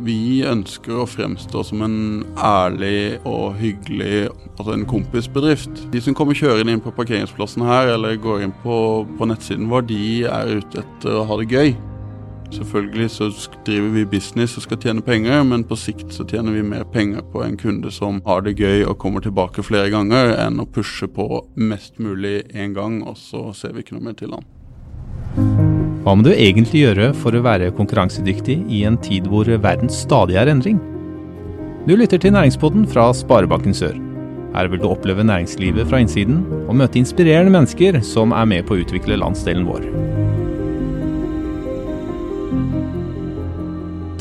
Vi ønsker å fremstå som en ærlig og hyggelig altså en kompisbedrift. De som kommer kjørende inn på parkeringsplassen her eller går inn på, på nettsiden vår, de er ute etter å ha det gøy. Selvfølgelig så driver vi business og skal tjene penger, men på sikt så tjener vi mer penger på en kunde som har det gøy og kommer tilbake flere ganger, enn å pushe på mest mulig én gang, og så ser vi ikke noe mer til han. Hva må du egentlig gjøre for å være konkurransedyktig i en tid hvor verden stadig er endring? Du lytter til Næringspodden fra Sparebanken Sør. Her vil du oppleve næringslivet fra innsiden og møte inspirerende mennesker som er med på å utvikle landsdelen vår.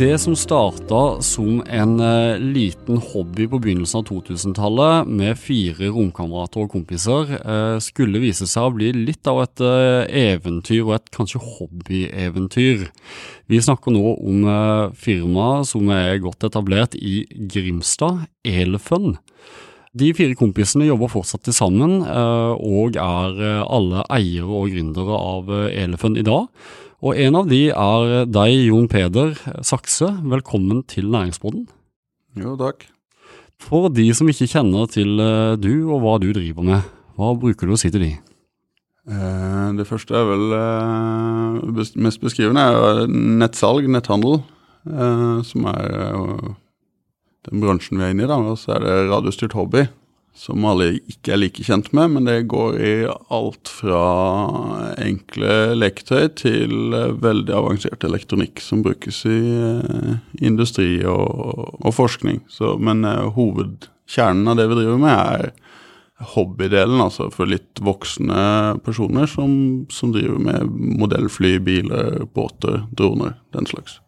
Det som starta som en eh, liten hobby på begynnelsen av 2000-tallet, med fire romkamerater og kompiser, eh, skulle vise seg å bli litt av et eh, eventyr, og et kanskje hobbyeventyr. Vi snakker nå om firmaet som er godt etablert i Grimstad, Elefun. De fire kompisene jobber fortsatt til sammen, og er alle eiere og gründere av Elefun i dag. Og en av de er deg, Jon Peder Sakse. Velkommen til Næringsboden. Jo, takk. For de som ikke kjenner til eh, du og hva du driver med, hva bruker du å si til de? Eh, det første er vel eh, mest beskrivende er nettsalg, netthandel, som er den bransjen vi er inne i. da, Og så er det radiostyrt hobby, som alle ikke er like kjent med, men det går i alt fra enkle leketøy til eh, veldig avansert elektronikk som brukes i eh, industri og, og forskning. Så, men eh, hovedkjernen av det vi driver med, er hobbydelen, altså for litt voksne personer som, som driver med modellfly, biler, båter, droner, den slags.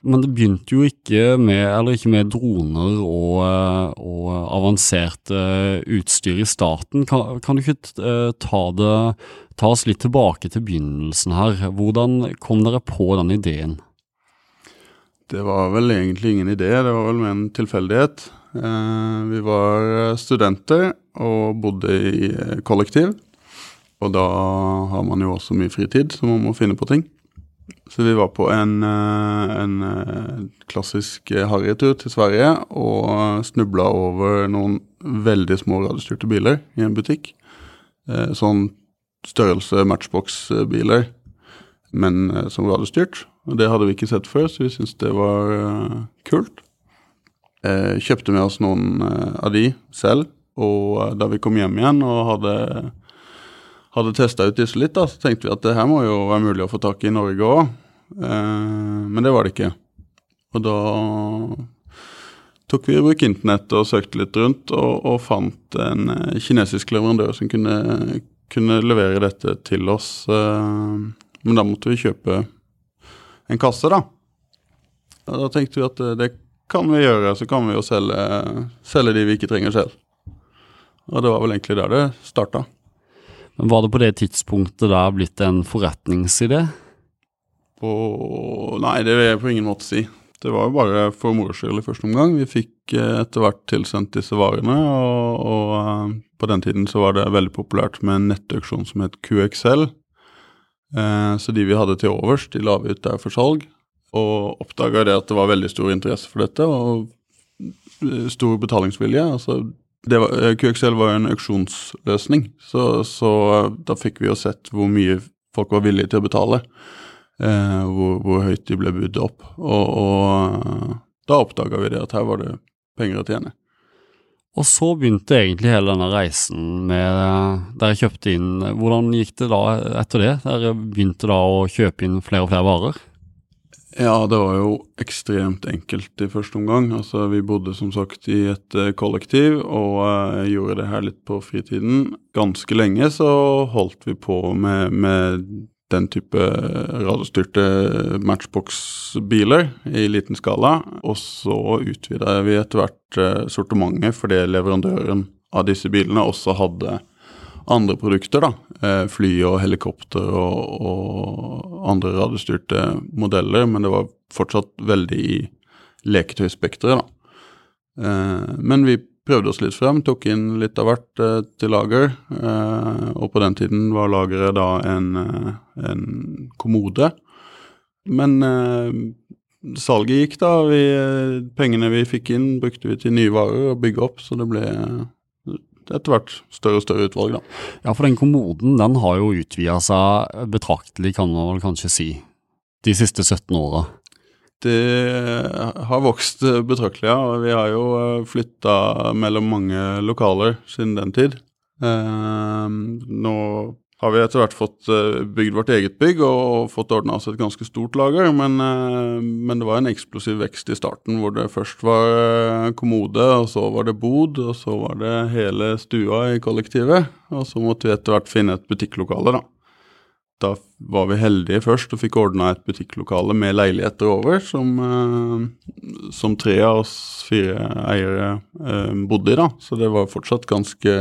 Men det begynte jo ikke med, eller ikke med droner og, eh, og avansert eh, utstyr i starten. Kan, kan du ikke eh, ta, det, ta oss litt tilbake til begynnelsen her? Hvordan kom dere på den ideen? Det var vel egentlig ingen idé, det var vel med en tilfeldighet. Vi var studenter og bodde i kollektiv. Og da har man jo også mye fritid, så man må finne på ting. Så vi var på en, eh, en eh, klassisk eh, harrytur til Sverige og snubla over noen veldig små radiostyrte biler i en butikk. Sånn størrelse Matchbox-biler, men som radiostyrt. Og det hadde vi ikke sett før, så vi syntes det var kult. Kjøpte med oss noen av de selv, og da vi kom hjem igjen og hadde, hadde testa ut disse litt, da, så tenkte vi at det her må jo være mulig å få tak i i Norge òg. men det var det ikke. Og da tok vi i bruk internett og søkte litt rundt, og, og fant en eh, kinesisk leverandør som kunne, kunne levere dette til oss. eh, men da måtte vi kjøpe en kasse, da. Og da tenkte vi at eh, det kan vi gjøre, så kan vi jo selge, selge de vi ikke trenger selv. Og det var vel egentlig der det starta. Var det på det tidspunktet da blitt en forretningsidé? På nei, det vil jeg på ingen måte si. Det var jo bare for moro skyld i første omgang. Vi fikk eh, etter hvert tilsendt disse varene, og, og eh, på den tiden så var det veldig populært med en nettauksjon som het QXL. Eh, så de vi hadde til overs, de la vi ut der for salg. Og oppdaga det at det var veldig stor interesse for dette, og stor betalingsvilje. Altså, eh, QXL var jo en auksjonsløsning, så, så eh, da fikk vi jo sett hvor mye folk var villige til å betale. Eh, hvor, hvor høyt de ble budd opp. Og, og eh, da oppdaga vi det at her var det penger å tjene. Og så begynte egentlig hele denne reisen med der jeg kjøpte inn Hvordan gikk det da etter det? Der jeg begynte da å kjøpe inn flere og flere varer? Ja, det var jo ekstremt enkelt i første omgang. Altså, vi bodde som sagt i et eh, kollektiv og uh, gjorde det her litt på fritiden. Ganske lenge så holdt vi på med, med den type radiostyrte Matchbox-biler i liten skala. Og så utvida vi etter hvert uh, sortimentet fordi leverandøren av disse bilene også hadde andre produkter, da. Eh, fly og helikopter og, og andre radiostyrte modeller, men det var fortsatt veldig i leketøyspekteret, da. Eh, men vi prøvde oss litt frem, tok inn litt av hvert eh, til lager. Og på den tiden var lageret da en, en kommode. Men salget gikk, da. Vi, pengene vi fikk inn, brukte vi til nye varer og bygge opp, så det ble etter hvert større og større utvalg, da. Ja, for den kommoden den har jo utvida seg betraktelig, kan man vel kanskje si, de siste 17 åra. Det har vokst betraktelig, ja. Vi har jo flytta mellom mange lokaler siden den tid. Eh, nå har vi etter hvert fått eh, bygd vårt eget bygg og fått ordna oss et ganske stort lager, men, eh, men, det var en eksplosiv vekst i starten hvor det først var kommode, og så var det bod, og så var det hele stua i kollektivet. Og så måtte vi etter hvert finne et butikklokale, da. Da var vi heldige først og fikk ordna et butikklokale med leiligheter over, som, som tre av oss fire eiere bodde i, da. Så det var fortsatt ganske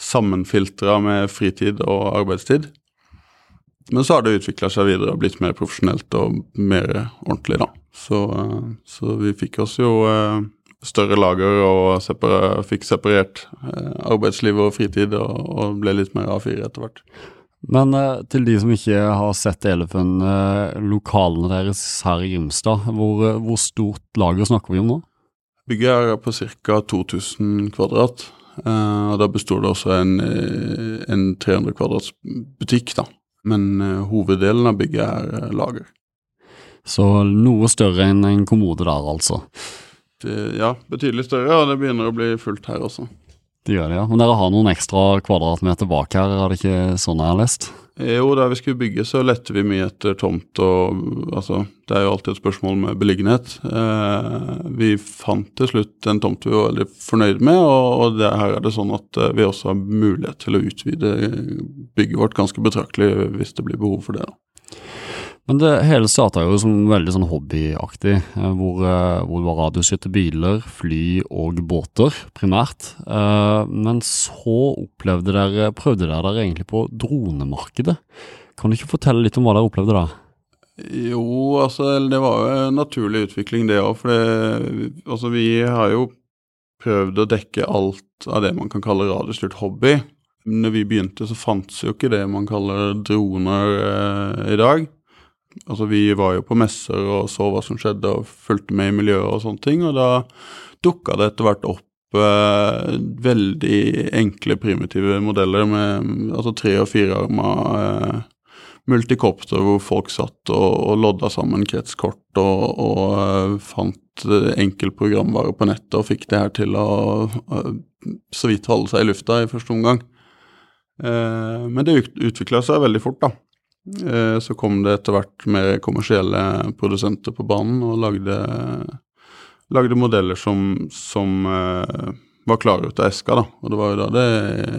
sammenfiltra med fritid og arbeidstid. Men så har det utvikla seg videre og blitt mer profesjonelt og mer ordentlig, da. Så, eh, så vi fikk oss jo eh, større lager og separa, fikk separert eh, arbeidsliv og fritid og, og ble litt mer A4 etter hvert. Men til de som ikke har sett Elefun, lokalene deres her i Grimstad, hvor, hvor stort lager snakker vi om nå? Bygget er på ca. 2000 kvadrat. Uh, og Da består det også en, eh, en 300 kvadrats butikk, da. Men uh, hoveddelen av bygget er lager. Så noe større enn en kommode der, altså? Det, ja, betydelig større, og det begynner å bli fullt her også. Det gjør det, ja. Men dere har noen ekstra kvadratmeter bak her, er det ikke sånn jeg har lest? Jo, da vi skulle bygge, så lette vi mye etter tomt og Altså, det er jo alltid et spørsmål med beliggenhet. Eh, vi fant til slutt en tomt vi var veldig fornøyd med, og, og det, her er det sånn at eh, vi også har mulighet til å utvide bygget vårt ganske betraktelig hvis det blir behov for det. da. Men det hele starta jo som veldig sånn hobbyaktig, eh, hvor, eh, hvor det var radioskytte biler, fly og båter, primært. Eh, men så opplevde dere, prøvde dere dere egentlig på dronemarkedet. Kan du ikke fortelle litt om hva dere opplevde da? Jo, altså det var jo en naturlig utvikling det òg. For det, altså, vi har jo prøvd å dekke alt av det man kan kalle radiostyrt hobby. Når vi begynte, så fantes jo ikke det man kaller droner eh, i dag. Altså, vi var jo på messer og så hva som skjedde, og fulgte med i miljøet og sånne ting. Og da dukka det etter hvert opp eh, veldig enkle, primitive modeller med altså tre- og firearma eh, multikopter hvor folk satt og, og lodda sammen kretskort og, og uh, fant enkel programvare på nettet og fikk det her til å så vidt holde seg i lufta i første omgang. Eh, men det utvikla seg veldig fort, da. Eh, så kom det etter hvert mer kommersielle produsenter på banen og lagde, lagde modeller som, som uh, var klare ut av eska. da, Og det var jo da det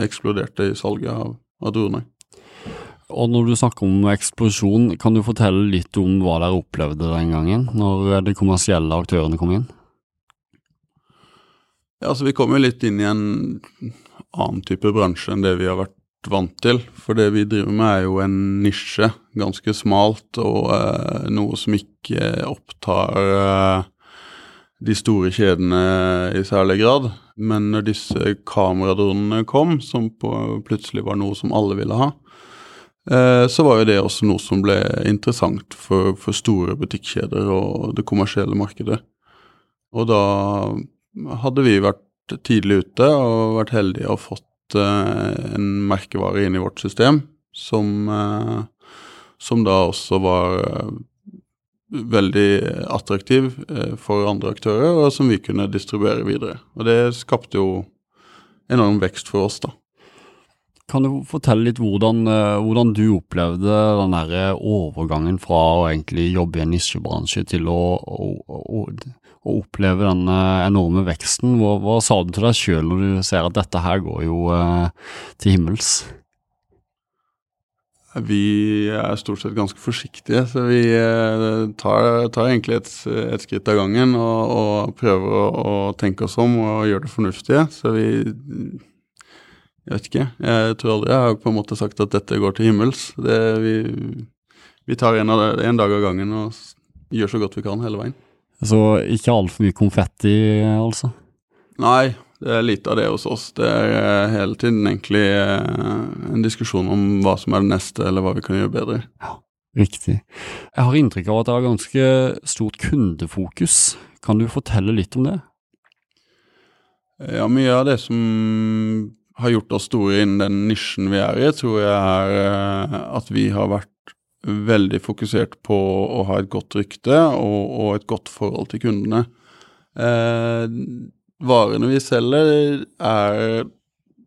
eksploderte i salget av, av droner. Og når du snakker om eksplosjon, kan du fortelle litt om hva dere opplevde den gangen, når de kommersielle aktørene kom inn? Ja, altså Vi kom jo litt inn i en annen type bransje enn det vi har vært vant til. For det vi driver med er jo en nisje, ganske smalt, og eh, noe som ikke opptar eh, de store kjedene i særlig grad. Men når disse kameradronene kom, som på, plutselig var noe som alle ville ha, eh, så var jo det også noe som ble interessant for, for store butikkjeder og det kommersielle markedet. Og da hadde vi vært tidlig ute og vært heldige og fått en merkevare inn i vårt system som, uh, som da også var uh, veldig attraktiv for andre aktører, og som vi kunne distribuere videre. Og det skapte jo enorm vekst for oss, da. Kan du fortelle litt hvordan, hvordan du opplevde den der overgangen fra å egentlig jobbe i en nisjebransje til å, å, å, å opplever den enorme veksten. Hva, hva sa du til deg sjøl når du ser at dette her går jo eh, til himmels? Vi er stort sett ganske forsiktige, så vi eh, tar, tar egentlig et, et, skritt av gangen og, og prøver å, å, tenke oss om og gjøre det fornuftige. Så vi Jeg vet ikke. Jeg tror aldri jeg har på en måte sagt at dette går til himmels. Det, vi, vi tar en, en dag av gangen og gjør så godt vi kan hele veien. Så ikke altfor mye konfetti, altså? Nei, det er lite av det hos oss. Det er eh, hele tiden egentlig eh, en diskusjon om hva som er det neste, eller hva vi kan gjøre bedre. Ja. Riktig. Jeg har inntrykk av at det er ganske stort kundefokus. Kan du fortelle litt om det? Ja, mye av det som har gjort oss store innen den nisjen vi er i, tror jeg er eh, at vi har vært veldig fokusert på å ha et godt rykte og, og et godt forhold til kundene. Eh, varene vi selger, er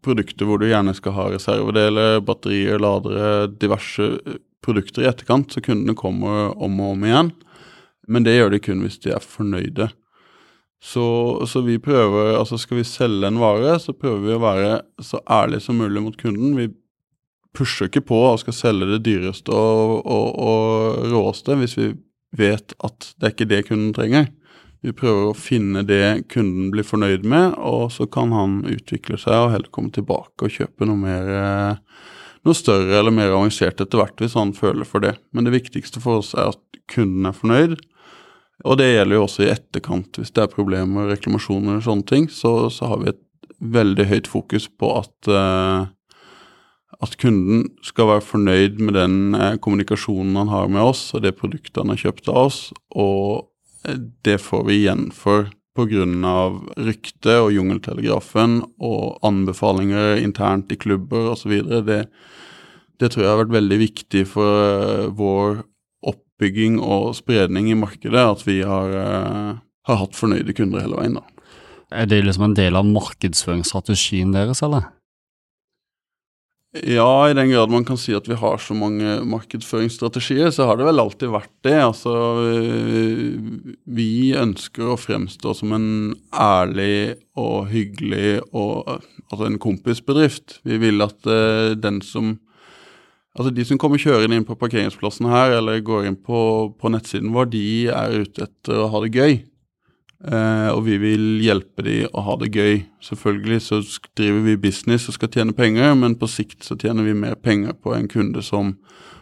produkter hvor du gjerne skal ha reservedeler, batterier, ladere, diverse produkter i etterkant, så kundene kommer om og om igjen. Men det gjør de kun hvis de er fornøyde. Så, så, vi prøver, altså skal vi selge en vare, så prøver vi å være så ærlige som mulig mot kunden. Vi pusher ikke på og skal selge det dyreste og, og, og råeste hvis vi vet at det er ikke det kunden trenger. Vi prøver å finne det kunden blir fornøyd med, og så kan han utvikle seg og heller komme tilbake og kjøpe noe mer eh, noe større eller mer avansert etter hvert hvis han føler for det. Men det viktigste for oss er at kunden er fornøyd. Og det gjelder jo også i etterkant. Hvis det er problemer, reklamasjoner og sånne ting, så, så har vi et veldig høyt fokus på at uh, at kunden skal være fornøyd med den eh, kommunikasjonen han har med oss, og det produktet han har kjøpt av oss, og eh, det får vi igjen for pga. ryktet og Jungeltelegrafen og anbefalinger internt i klubber osv. Det, det tror jeg har vært veldig viktig for eh, vår oppbygging og spredning i markedet, at vi har, har hatt fornøyde kunder hele veien. da. Er det liksom en del av markedsføringsstrategien deres, eller? Ja, i den grad man kan si at vi har så mange markedsføringsstrategier, så har det vel alltid vært det. Altså, vi ønsker å fremstå som en ærlig og hyggelig og altså en kompisbedrift. Vi vil at uh, den som Altså De som kommer kjørende inn på parkeringsplassen her, eller går inn på, på nettsiden vår, de er ute etter å ha det gøy. Uh, og vi vil hjelpe de å ha det gøy. Selvfølgelig så driver vi business og skal tjene penger, men på sikt så tjener vi mer penger på en kunde som,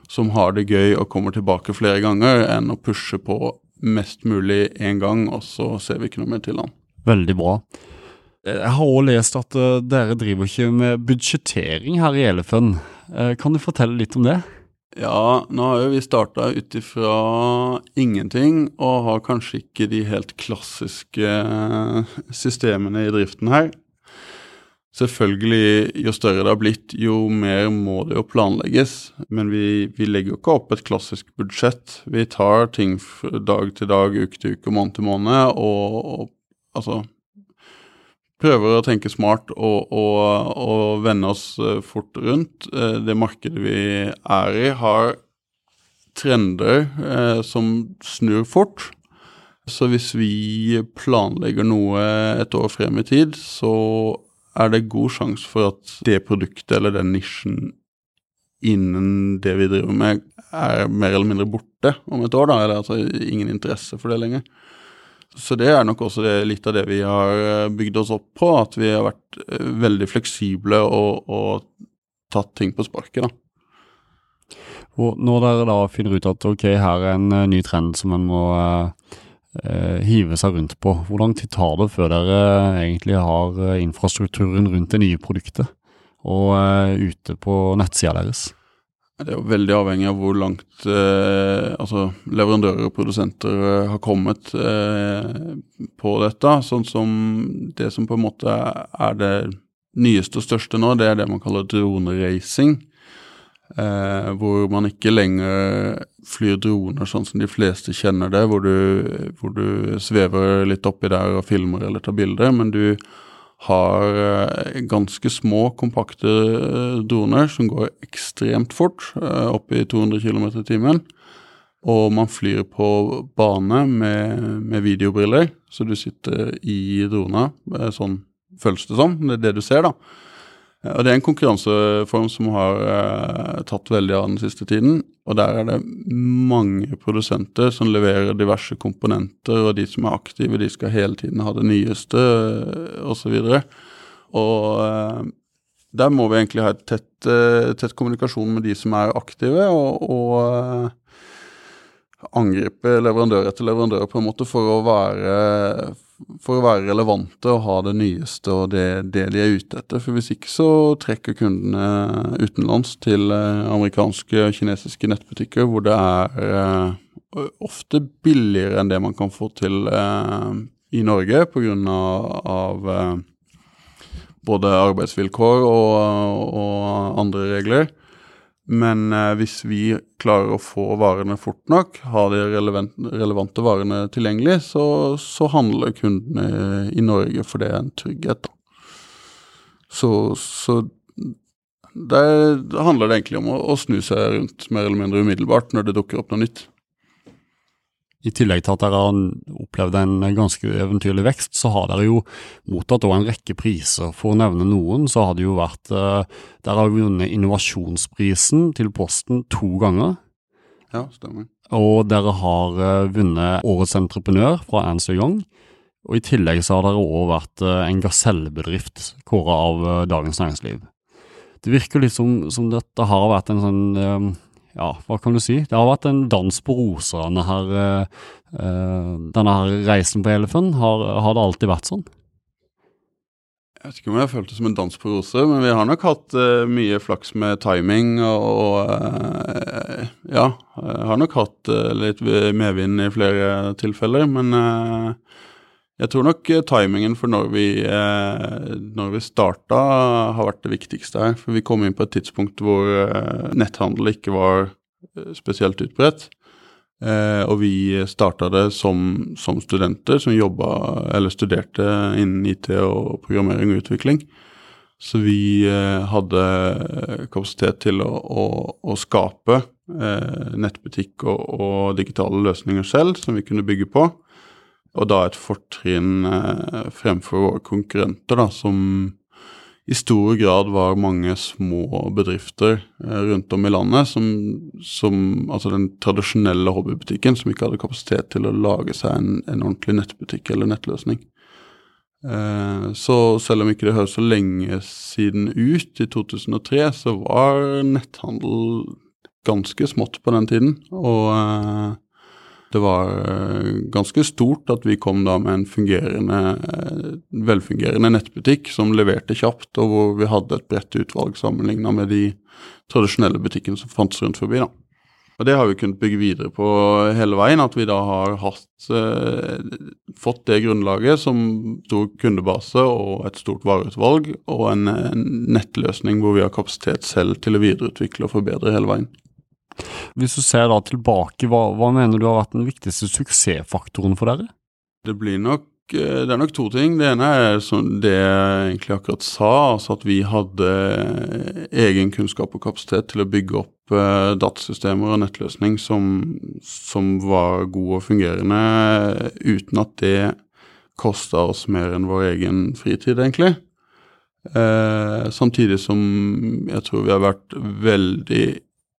som har det gøy og kommer tilbake flere ganger, enn å pushe på mest mulig én gang, og så ser vi ikke noe mer til han. Veldig bra. Jeg har òg lest at uh, dere driver ikke med budsjettering her i Elefun. Uh, kan du fortelle litt om det? Ja, nå har jo vi starta ut ifra ingenting, og har kanskje ikke de helt klassiske eh, systemene i driften her. Selvfølgelig, jo større det har blitt, jo mer må det jo planlegges. Men vi, vi legger jo ikke opp et klassisk budsjett. Vi tar ting dag til dag, uke til uke, måned til måned, og, og altså prøver å tenke smart og, og, og, vende oss eh, fort rundt. Eh, det markedet vi er i, har trender eh, som snur fort. Så hvis vi planlegger noe et år frem i tid, så er det god sjanse for at det produktet eller den nisjen innen det vi driver med, er mer eller mindre borte om et år. da, Eller altså ingen interesse for det lenger. Så det er nok også det, litt av det vi har eh, bygd oss opp på, at vi har vært eh, veldig fleksible og, og tatt ting på sparket, da. Og når dere da finner ut at ok, her er en uh, ny trend som en må uh, hive seg rundt på, hvor lang tid tar det før dere egentlig har infrastrukturen rundt det nye produktet og ute på nettsida deres? Det er jo veldig avhengig av hvor langt eh, altså leverandører og produsenter eh, har kommet eh, på dette. Sånn som det som på en måte er det nyeste og største nå, det er det man kaller droneracing. Eh, hvor man ikke lenger flyr droner sånn som de fleste kjenner det, hvor du, hvor du svever litt oppi der og filmer eller tar bilder, men du har eh, ganske små, kompakte eh, droner som går ekstremt fort, eh, opp i 200 km i timen. Og man flyr på bane med, med, videobriller, så du sitter i drona. Sånn føles det som. Det er det du ser, da. Og Det er en konkurranseform som har eh, tatt veldig av den siste tiden. Og der er det mange produsenter som leverer diverse komponenter, og de som er aktive, de skal hele tiden ha det nyeste, osv. Og, så og eh, der må vi egentlig ha et tett, eh, tett, kommunikasjon med de som er aktive, og, og angripe leverandør etter leverandør på en måte for å være, for å være relevante og ha det nyeste og det, det, de er ute etter. For hvis ikke så trekker kundene utenlands til eh, amerikanske og kinesiske nettbutikker hvor det er eh, ofte billigere enn det man kan få til eh, i Norge pga. Av, av både arbeidsvilkår og, og andre regler. Men eh, hvis vi klarer å få varene fort nok, ha de relevant, relevante varene tilgjengelig, så, så, handler kundene i Norge, for det er en trygghet. Da. Så, så der handler det egentlig om å, å snu seg rundt mer eller mindre umiddelbart når det dukker opp noe nytt. I tillegg til at dere har opplevd en ganske eventyrlig vekst, så har dere jo mottatt en rekke priser. For å nevne noen, så har det jo vært uh, Dere har vunnet innovasjonsprisen til Posten to ganger. Ja, stemmer. Og dere har uh, vunnet Årets entreprenør fra Ernst Young. Og i tillegg så har dere òg vært uh, en gasellebedrift kåra av Dagens Næringsliv. Det virker litt som, som dette har vært en sånn ja, hva kan du si? Det har vært en dans på roser, denne her, uh, denne her reisen på Elephant. Har, har, det alltid vært sånn? Jeg vet ikke om jeg har følt det som en dans på roser, men vi har nok hatt uh, mye flaks med timing og uh, Ja, har nok hatt litt medvind i flere tilfeller, men jeg tror nok timingen for når vi, når vi starta, har vært det viktigste her. For vi kom inn på et tidspunkt hvor netthandel ikke var spesielt utbredt. Eh, og vi starta det som, som, studenter som jobba eller studerte innen IT og programmering og utvikling. Så vi eh, hadde kapasitet til å, å, å skape eh, nettbutikk og, og, digitale løsninger selv som vi kunne bygge på. Og da et fortrinn eh, fremfor våre konkurrenter, da, som i stor grad var mange små bedrifter eh, rundt om i landet som, som, Altså den tradisjonelle hobbybutikken som ikke hadde kapasitet til å lage seg en, en ordentlig nettbutikk eller nettløsning. Eh, så selv om ikke det høres så lenge siden ut, i 2003, så var netthandel ganske smått på den tiden. Og det var eh, ganske stort at vi kom da med en fungerende, eh, velfungerende nettbutikk som leverte kjapt, og hvor vi hadde et bredt utvalg sammenligna med de tradisjonelle butikkene som fantes rundt forbi. da. Og Det har vi kunnet bygge videre på hele veien, at vi da har hatt, eh, fått det grunnlaget som stor kundebase og et stort vareutvalg, og en, en nettløsning hvor vi har kapasitet selv til å videreutvikle og forbedre hele veien. Hvis du ser da tilbake, hva, hva mener du har vært den viktigste suksessfaktoren for dere? Det blir nok eh, det er nok to ting. Det ene er det jeg egentlig akkurat sa, altså at vi hadde egen kunnskap og kapasitet til å bygge opp eh, datasystemer og nettløsning som, som, var gode og fungerende, uten at det kosta oss mer enn vår egen fritid, egentlig. Eh, samtidig som jeg tror vi har vært veldig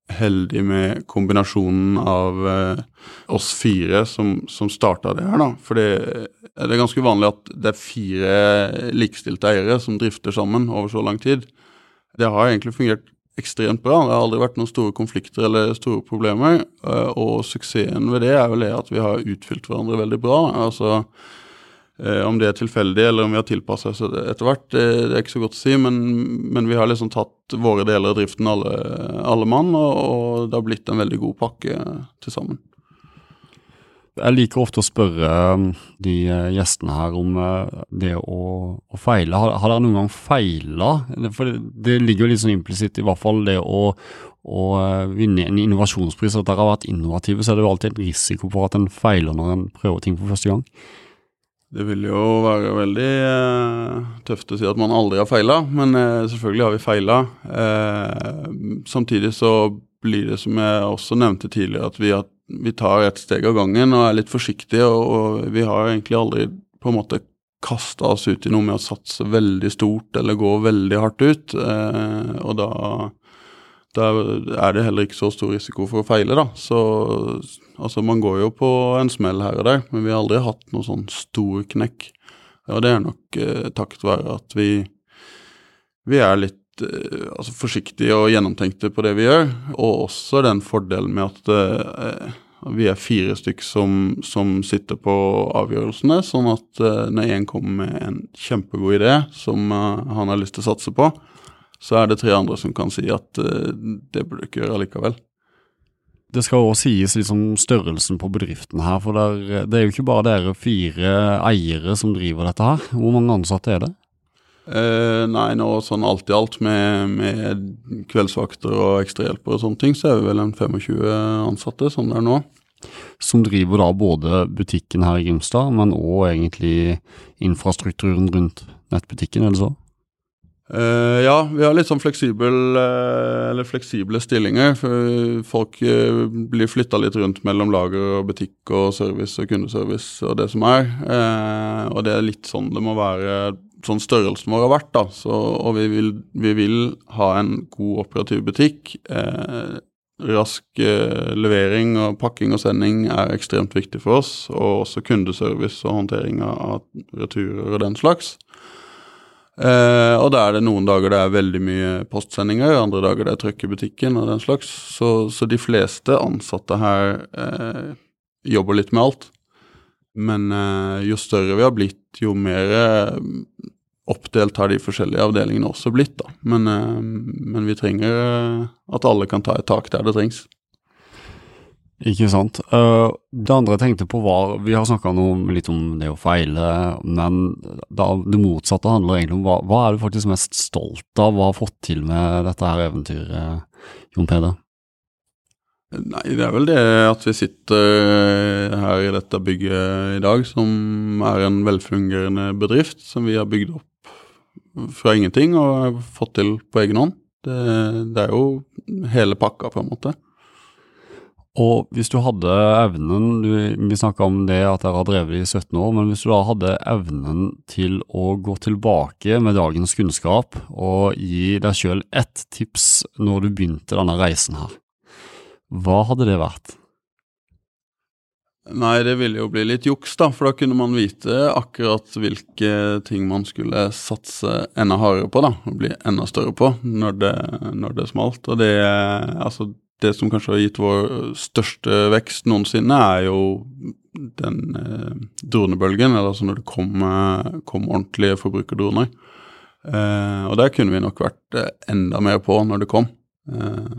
heldig med kombinasjonen av eh, oss fire som, som starta det her, da. For det, er ganske vanlig at det er fire likestilte eiere som drifter sammen over så lang tid. Det har egentlig fungert ekstremt bra. Det har aldri vært noen store konflikter eller store problemer. Eh, og suksessen ved det er vel det at vi har utfylt hverandre veldig bra. Altså om det er tilfeldig eller om vi har tilpassa oss etter hvert, det, er ikke så godt å si. Men, men, vi har liksom tatt våre deler av driften alle, alle mann, og, og, det har blitt en veldig god pakke til sammen. Jeg liker ofte å spørre um, de eh, gjestene her om eh, det å, å feile. Har, har, dere noen gang feila? For det, det, ligger jo litt sånn implisitt, i hvert fall det å, å vinne en innovasjonspris. At dere har vært innovative, så er det jo alltid en risiko for at en feiler når en prøver ting for første gang. Det vil jo være veldig eh, tøft å si at man aldri har feila, men eh, selvfølgelig har vi feila. Eh, samtidig så blir det, som jeg også nevnte tidligere, at vi, at vi tar et steg av gangen og er litt forsiktige. Og, og vi har egentlig aldri på en måte kasta oss ut i noe med å satse veldig stort eller gå veldig hardt ut. Eh, og da da er det heller ikke så stor risiko for å feile, da. Så altså, man går jo på en smell her og der, men vi har aldri hatt noe sånn stor knekk. Og det er nok eh, takket være at vi, vi er litt eh, altså, forsiktige og gjennomtenkte på det vi gjør, og også den fordelen med at eh, Vi er fire stykk som, som sitter på avgjørelsene, sånn at uh, når én kommer med en kjempegod idé som uh, han har lyst til å satse på, så er det tre andre som kan si at uh, det burde du ikke gjøre likevel. Det skal også sies liksom størrelsen på bedriften her, for der, det er jo ikke bare dere fire eiere som driver dette her. Hvor mange ansatte er det? Eh, nei, nå sånn alt i alt med, med kveldsvakter og ekstrahjelper og sånne ting, så er vi vel en 25 ansatte, sånn det er nå. Som driver da både butikken her i Grimstad, men òg egentlig infrastrukturen rundt nettbutikken, er det så? Uh, ja, vi har litt sånn fleksibel, uh, fleksible stillinger. Folk uh, blir flytta litt rundt mellom lager og butikk og service og kundeservice og det som er. og det er litt sånn det må være sånn størrelsen vår har vært. da, så, Og vi vil, vi vil, ha en god operativ butikk. rask levering og pakking og sending er ekstremt viktig for oss. Og også kundeservice og håndtering av returer og den slags. Uh, og da er det noen dager det er veldig mye postsendinger, andre dager det er trøkk i butikken og den slags. Så, så de fleste ansatte her uh, jobber litt med alt. Men uh, jo større vi har blitt, jo mer oppdelt har de forskjellige avdelingene også blitt, da. Men, men vi trenger at alle kan ta et tak der det trengs. Ikke sant. Uh, det andre jeg tenkte på var Vi har snakka litt om det å feile, men det motsatte handler egentlig om hva, hva er du faktisk mest stolt av å ha fått til med dette her eventyret, Jon Peder? Nei, det er vel det at vi sitter her i dette bygget i dag, som er en velfungerende bedrift som vi har bygd opp fra ingenting og fått til på egen hånd. Det, det er jo hele pakka, på en måte. Og hvis du hadde evnen, du, vi snakka om det at dere har drevet i 17 år, men hvis du da hadde evnen til å gå tilbake med dagens kunnskap og gi deg sjøl ett tips når du begynte denne reisen her, hva hadde det vært? Nei, det ville jo bli litt juks, da, for da kunne man vite akkurat hvilke ting man skulle satse enda hardere på, da, og bli enda større på når det, når det smalt. Og det, altså det som kanskje har gitt vår største vekst noensinne, er jo den eh, dronebølgen, eller altså når det kom, eh, kom ordentlige forbrukerdroner. Eh, og der kunne vi nok vært eh, enda mer på når det kom. Eh,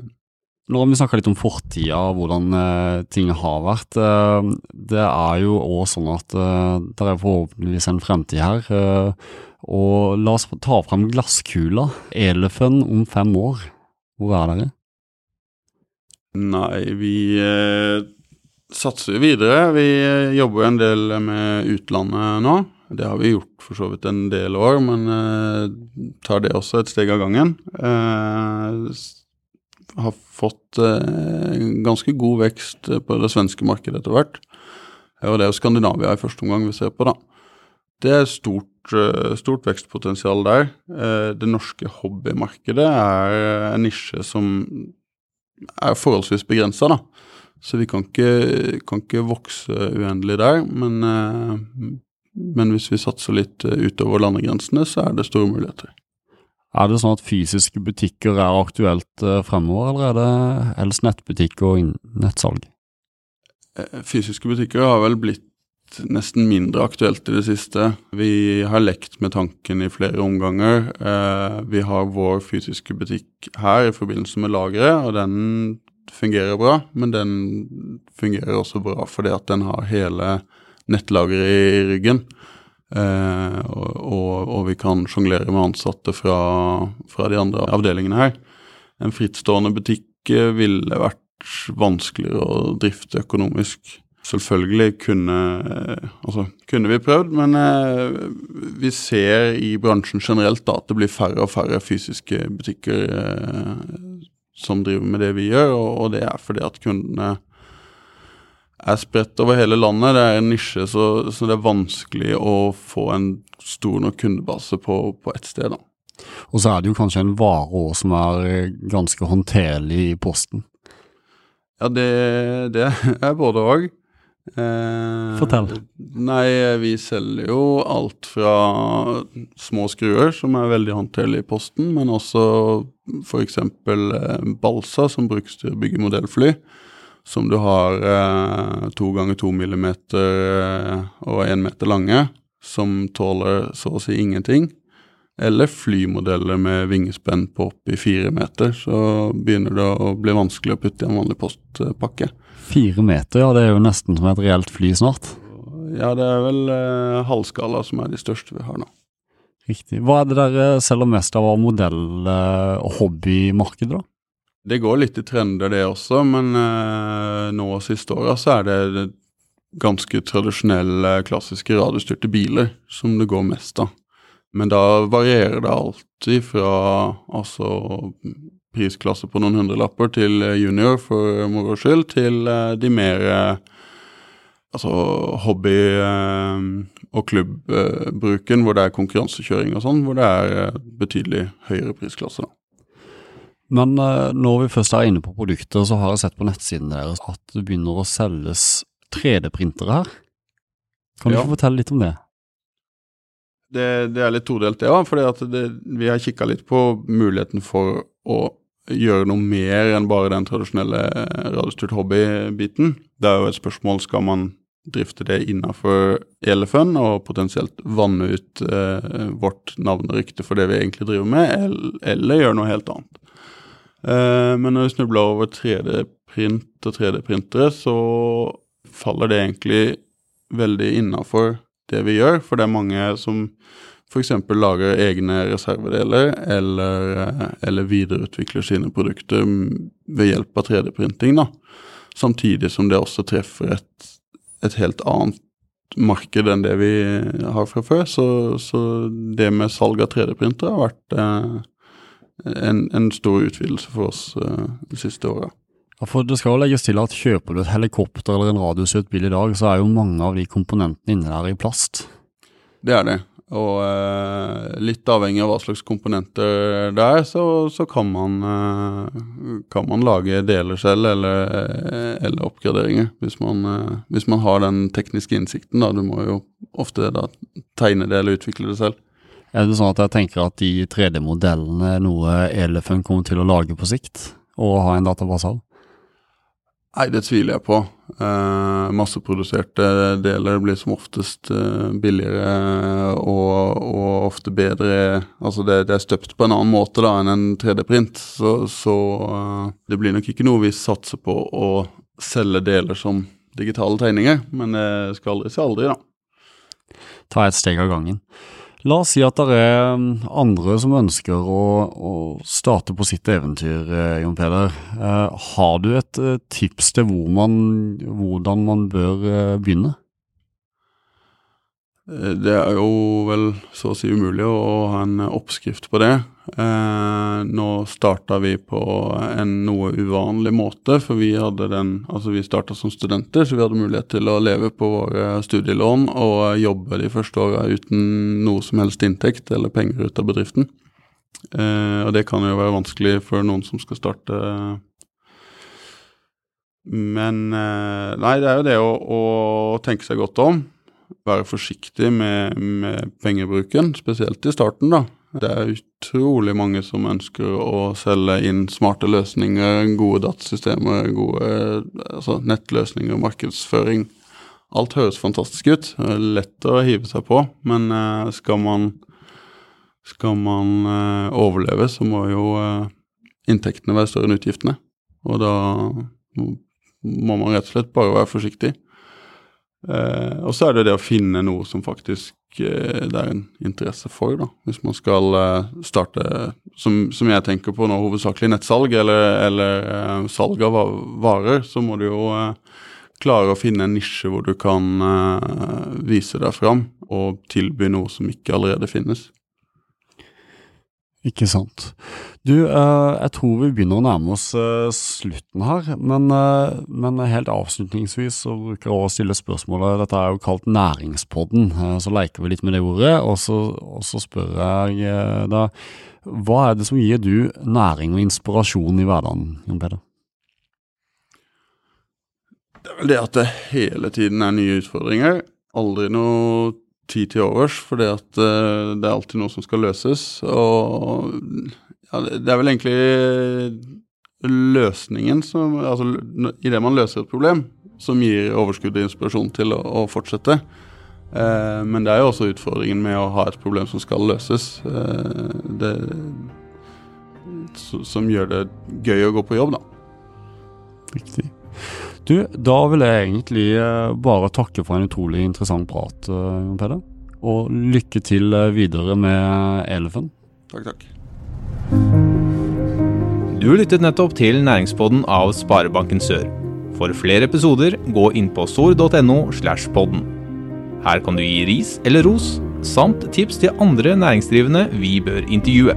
nå har vi snakka litt om fortida og hvordan eh, ting har vært. Eh, det er jo òg sånn at det er forhåpentligvis en fremtid her. og la oss ta frem glasskula. Elefen om fem år, hvor er dere? Nei, vi eh, satser videre. Vi eh, jobber en del med utlandet nå. Det har vi gjort for så vidt en del år, men eh, tar det også et steg av gangen. Eh, har fått eh, ganske god vekst på det svenske markedet etter hvert. Og det er jo Skandinavia i første omgang vi ser på, da. Det er stort, eh, stort vekstpotensial der. Det norske hobbymarkedet er en nisje som er forholdsvis begrensa, da. Så vi kan ikke, kan ikke, vokse uendelig der. Men, eh, men hvis vi satser litt eh, utover landegrensene, så er det store muligheter. Er det sånn at fysiske butikker er aktuelt eh, fremover, eller er det helst nettbutikk og nettsalg? Fysiske butikker har vel blitt nesten mindre aktuelt i det siste. Vi har lekt med tanken i flere omganger. Eh, vi har vår fysiske butikk her i forbindelse med lageret, og den fungerer bra. Men den fungerer også bra fordi at den har hele nettlageret i ryggen. Eh, og, og, og, vi kan sjonglere med ansatte fra, fra, de andre avdelingene her. En frittstående butikk eh, ville vært vanskeligere å drifte økonomisk. Selvfølgelig kunne, altså, kunne vi prøvd, men eh, vi ser i bransjen generelt da, at det blir færre og færre fysiske butikker eh, som driver med det vi gjør, og, og, det er fordi at kundene er spredt over hele landet. Det er en nisje, så, så det er vanskelig å få en stor nok kundebase på, på ett sted. da. Og så er det jo kanskje en vare òg som er ganske håndterlig i posten. Ja, det, det er både òg. Eh, Fortell. Nei, vi selger jo alt fra små skruer, som er veldig håndterlige i posten, men også f.eks. Eh, balsa, som brukes til å bygge modellfly. som du har eh, to ganger to millimeter eh, og én meter lange, som tåler så å si ingenting. Eller flymodeller med vingespenn på oppi fire meter. Så begynner det å bli vanskelig å putte i en vanlig postpakke. Fire meter, ja det er jo nesten som et reelt fly snart. Ja, det er vel eh, halvskala som er de største vi har nå. Riktig. Hva er det dere selger mest av av modell- og hobbymarkedet, da? Det går litt i trender, det også, men eh, nå siste åra så er det ganske tradisjonelle, klassiske radiostyrte biler som det går mest av. Men da varierer det alltid fra altså prisklasse på noen hundrelapper til junior for moro skyld, til eh, de mer eh, altså hobby- eh, og klubbbruken, hvor det er konkurransekjøring og sånn, hvor det er betydelig høyere prisklasse. da. Men når vi først er inne på produkter, så har jeg sett på nettsiden deres at det begynner å selges 3D-printere her. Kan du Ja. ikke fortelle litt om det? Det, det er litt todelt, det òg. For vi har kikka litt på muligheten for å gjøre noe mer enn bare den tradisjonelle radiostyrt hobby-biten. Det er jo et spørsmål skal man drifte det innafor Elefun og potensielt vanne ut eh, vårt navn for det vi egentlig driver med, eller, eller gjøre noe helt annet. Eh, men når vi snubler over 3D-print og 3D-printere, så faller det egentlig veldig innafor det vi gjør, for det er mange som f.eks. lager egne reservedeler eller, eh, eller videreutvikler sine produkter ved hjelp av 3D-printing. da. Samtidig som det også treffer et, et helt annet marked enn det vi har fra før. Så, så det med salg av 3D-printere har vært eh, en, en, stor utvidelse for oss eh, de siste åra. Ja, for Det skal jo legges til at kjøper du et helikopter eller en radiosøt bil i dag, så er jo mange av de komponentene inne der i plast. Det er det. Og eh, litt avhengig av hva slags komponenter det er, så, så kan, man, eh, kan, man, lage deler selv eller, eller oppgraderinger. Hvis man, eh, hvis man, har den tekniske innsikten, da. Du må jo ofte da tegne det eller utvikle det selv. Er det sånn at jeg tenker at de 3D-modellene er noe Elefun kommer til å lage på sikt, og ha en database av? Nei, det tviler jeg på. Eh, masseproduserte deler blir som oftest eh, billigere og, og, ofte bedre Altså det, det, er støpt på en annen måte da enn en 3D-print, så, så eh, det blir nok ikke noe vi satser på å selge deler som digitale tegninger, men det skal aldri si aldri, da. Ta et steg av gangen. La oss si at det er um, andre som ønsker å, å starte på sitt eventyr, eh, Jon Peder. Eh, har du et eh, tips til hvor man, hvordan man bør begynne? Eh, det er jo vel så å si umulig å ha en oppskrift på det. Eh, nå starta vi på en noe uvanlig måte, for vi hadde den Altså vi starta som studenter, så vi hadde mulighet til å leve på våre studielån og jobbe de første åra uten noe som helst inntekt eller penger ut av bedriften. Eh, og det kan jo være vanskelig for noen som skal starte. Men eh, Nei, det er jo det å, å tenke seg godt om være forsiktig med, med, pengebruken, spesielt i starten. da. Det er utrolig mange som ønsker å selge inn smarte løsninger, gode datasystemer, gode altså nettløsninger, markedsføring. Alt høres fantastisk ut. Lett å hive seg på, men uh, skal man, skal man uh, overleve, så må jo uh, inntektene være større enn utgiftene. Og da må man rett og slett bare være forsiktig. Eh, og så er det det å finne noe som faktisk eh, det er en interesse for, da. Hvis man skal eh, starte, som, som, jeg tenker på nå, hovedsakelig nettsalg eller, eller eh, salg av varer, så må du jo eh, klare å finne en nisje hvor du kan eh, vise deg fram og tilby noe som ikke allerede finnes. Ikke sant. Du, eh, jeg tror vi begynner å nærme oss eh, slutten her, men, eh, men helt avslutningsvis så bruker jeg å stille spørsmålet Dette er jo kalt Næringspodden, så leker vi litt med det ordet, og så, og så spør jeg deg, Hva er det som gir du næring og inspirasjon i hverdagen, Jon Peder? Det er vel det at det hele tiden er nye utfordringer. Aldri noe tid til overs, fordi at uh, det er alltid noe som skal løses. Og ja, det er vel egentlig løsningen som Altså idet man løser et problem, som gir overskudd og inspirasjon til å, å fortsette. Eh, men det er jo også utfordringen med å ha et problem som skal løses. Eh, det, som gjør det gøy å gå på jobb, da. Riktig. Du, da vil jeg egentlig eh, bare takke for en utrolig interessant prat, eh, Jon Peder. Og lykke til eh, videre med Elefen. Takk, takk. Du lyttet nettopp til Næringspodden av Sparebanken Sør. For flere episoder, gå inn på sor.no slash podden. Her kan du gi ris eller ros, samt tips til andre næringsdrivende vi bør intervjue.